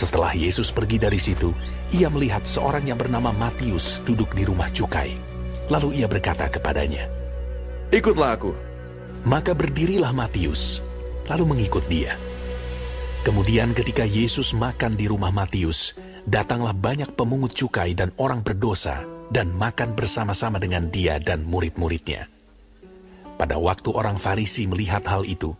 Setelah Yesus pergi dari situ, ia melihat seorang yang bernama Matius duduk di rumah cukai. Lalu ia berkata kepadanya, Ikutlah aku. Maka berdirilah Matius, lalu mengikut dia. Kemudian ketika Yesus makan di rumah Matius, datanglah banyak pemungut cukai dan orang berdosa dan makan bersama-sama dengan dia dan murid-muridnya. Pada waktu orang Farisi melihat hal itu,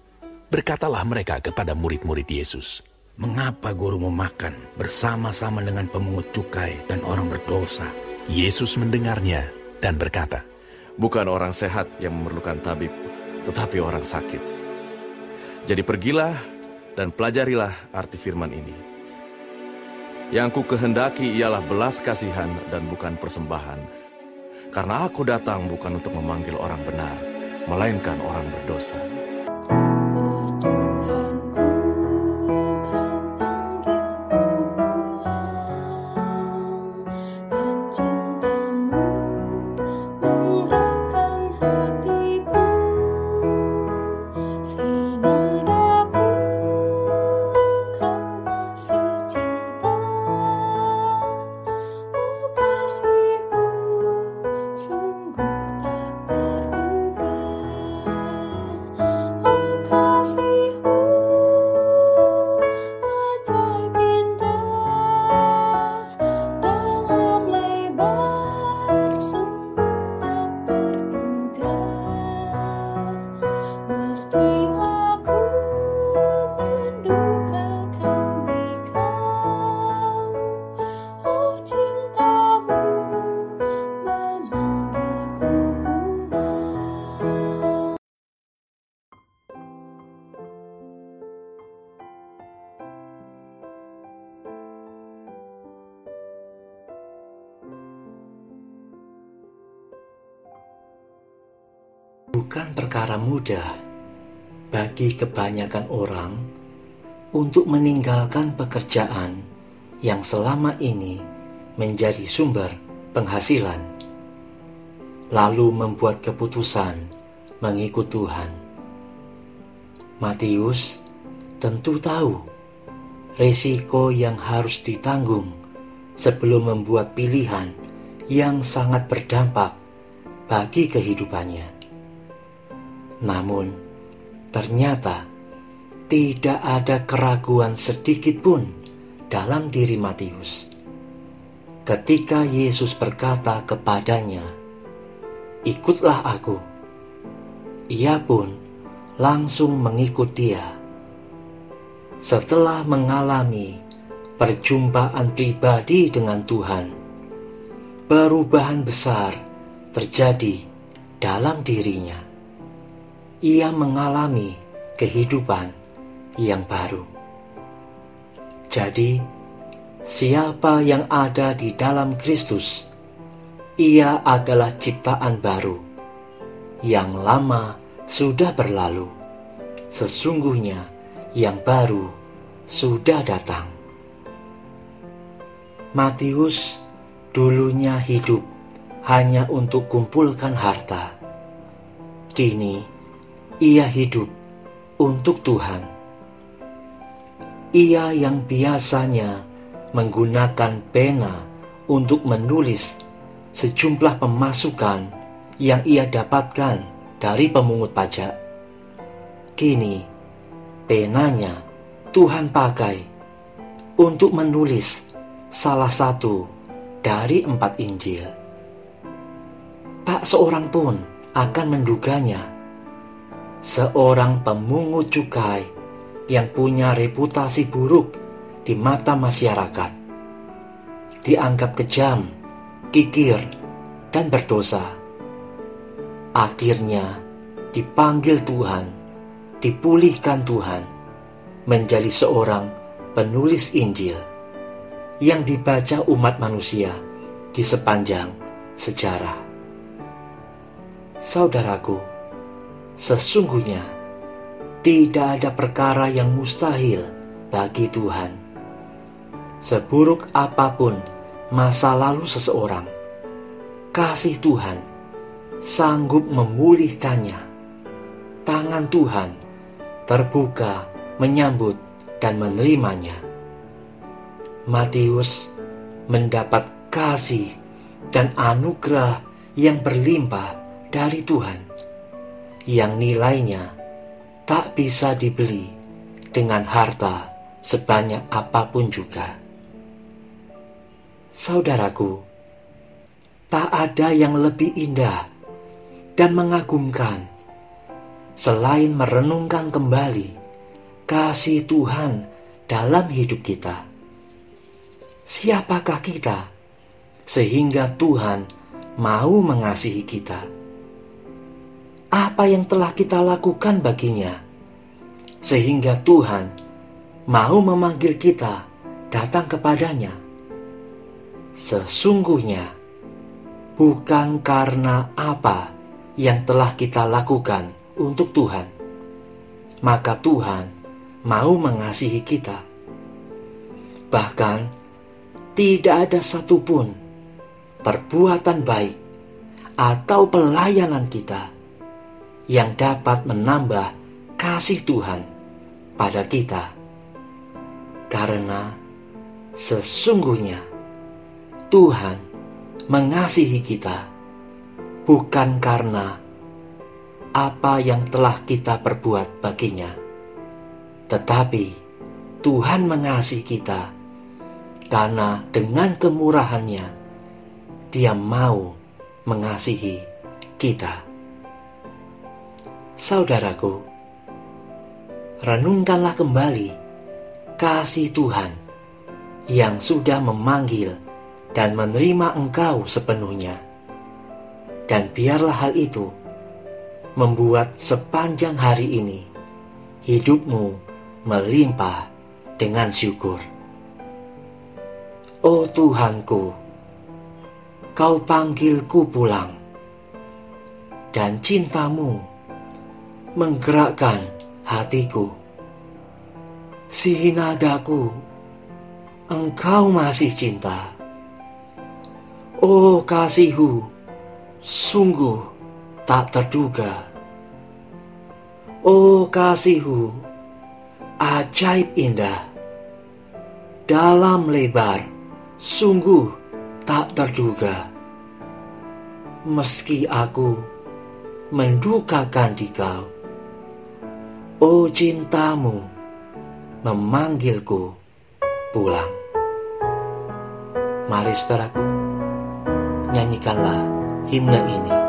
berkatalah mereka kepada murid-murid Yesus, Mengapa guru mau makan bersama-sama dengan pemungut cukai dan orang berdosa? Yesus mendengarnya dan berkata, Bukan orang sehat yang memerlukan tabib, tetapi orang sakit. Jadi pergilah dan pelajarilah arti firman ini. Yang ku kehendaki ialah belas kasihan dan bukan persembahan. Karena aku datang bukan untuk memanggil orang benar, melainkan orang berdosa. Bukan perkara mudah bagi kebanyakan orang untuk meninggalkan pekerjaan yang selama ini menjadi sumber penghasilan, lalu membuat keputusan mengikut Tuhan. Matius tentu tahu risiko yang harus ditanggung sebelum membuat pilihan yang sangat berdampak bagi kehidupannya. Namun, ternyata tidak ada keraguan sedikit pun dalam diri Matius. Ketika Yesus berkata kepadanya, "Ikutlah Aku," ia pun langsung mengikut Dia. Setelah mengalami perjumpaan pribadi dengan Tuhan, perubahan besar terjadi dalam dirinya ia mengalami kehidupan yang baru. Jadi, siapa yang ada di dalam Kristus, ia adalah ciptaan baru. Yang lama sudah berlalu, sesungguhnya yang baru sudah datang. Matius dulunya hidup hanya untuk kumpulkan harta. Kini, ia hidup untuk Tuhan. Ia yang biasanya menggunakan pena untuk menulis sejumlah pemasukan yang ia dapatkan dari pemungut pajak. Kini, penanya Tuhan pakai untuk menulis salah satu dari empat Injil. Tak seorang pun akan menduganya seorang pemungut cukai yang punya reputasi buruk di mata masyarakat. Dianggap kejam, kikir, dan berdosa. Akhirnya dipanggil Tuhan, dipulihkan Tuhan, menjadi seorang penulis Injil yang dibaca umat manusia di sepanjang sejarah. Saudaraku, Sesungguhnya tidak ada perkara yang mustahil bagi Tuhan. Seburuk apa pun masa lalu seseorang, kasih Tuhan sanggup memulihkannya. Tangan Tuhan terbuka menyambut dan menerimanya. Matius mendapat kasih dan anugerah yang berlimpah dari Tuhan, yang nilainya tak bisa dibeli dengan harta sebanyak apa pun juga. Saudaraku, tak ada yang lebih indah dan mengagumkan selain merenungkan kembali kasih Tuhan dalam hidup kita. Siapakah kita sehingga Tuhan mau mengasihi kita? Apa yang telah kita lakukan baginya sehingga Tuhan mau memanggil kita datang kepadanya? Sesungguhnya bukan karena apa yang telah kita lakukan untuk Tuhan, maka Tuhan mau mengasihi kita. Bahkan, tidak ada satupun perbuatan baik atau pelayanan kita yang dapat menambah kasih Tuhan pada kita, karena sesungguhnya Tuhan mengasihi kita bukan karena apa yang telah kita perbuat baginya, tetapi Tuhan mengasihi kita karena dengan kemurahannya Dia mau mengasihi kita. Saudaraku, renungkanlah kembali kasih Tuhan yang sudah memanggil dan menerima engkau sepenuhnya. Dan biarlah hal itu membuat sepanjang hari ini hidupmu melimpah dengan syukur. Oh Tuhanku, kau panggilku pulang, dan cintamu menggerakkan hatiku. Si nadaku, engkau masih cinta Oh kasihku, sungguh tak terduga. Oh kasihku, ajaib indah. Dalam lebar, sungguh tak terduga. Meski aku mendukakan di kau, oh cintamu memanggilku pulang. Mari saudaraku, nyanyikanlah himne ini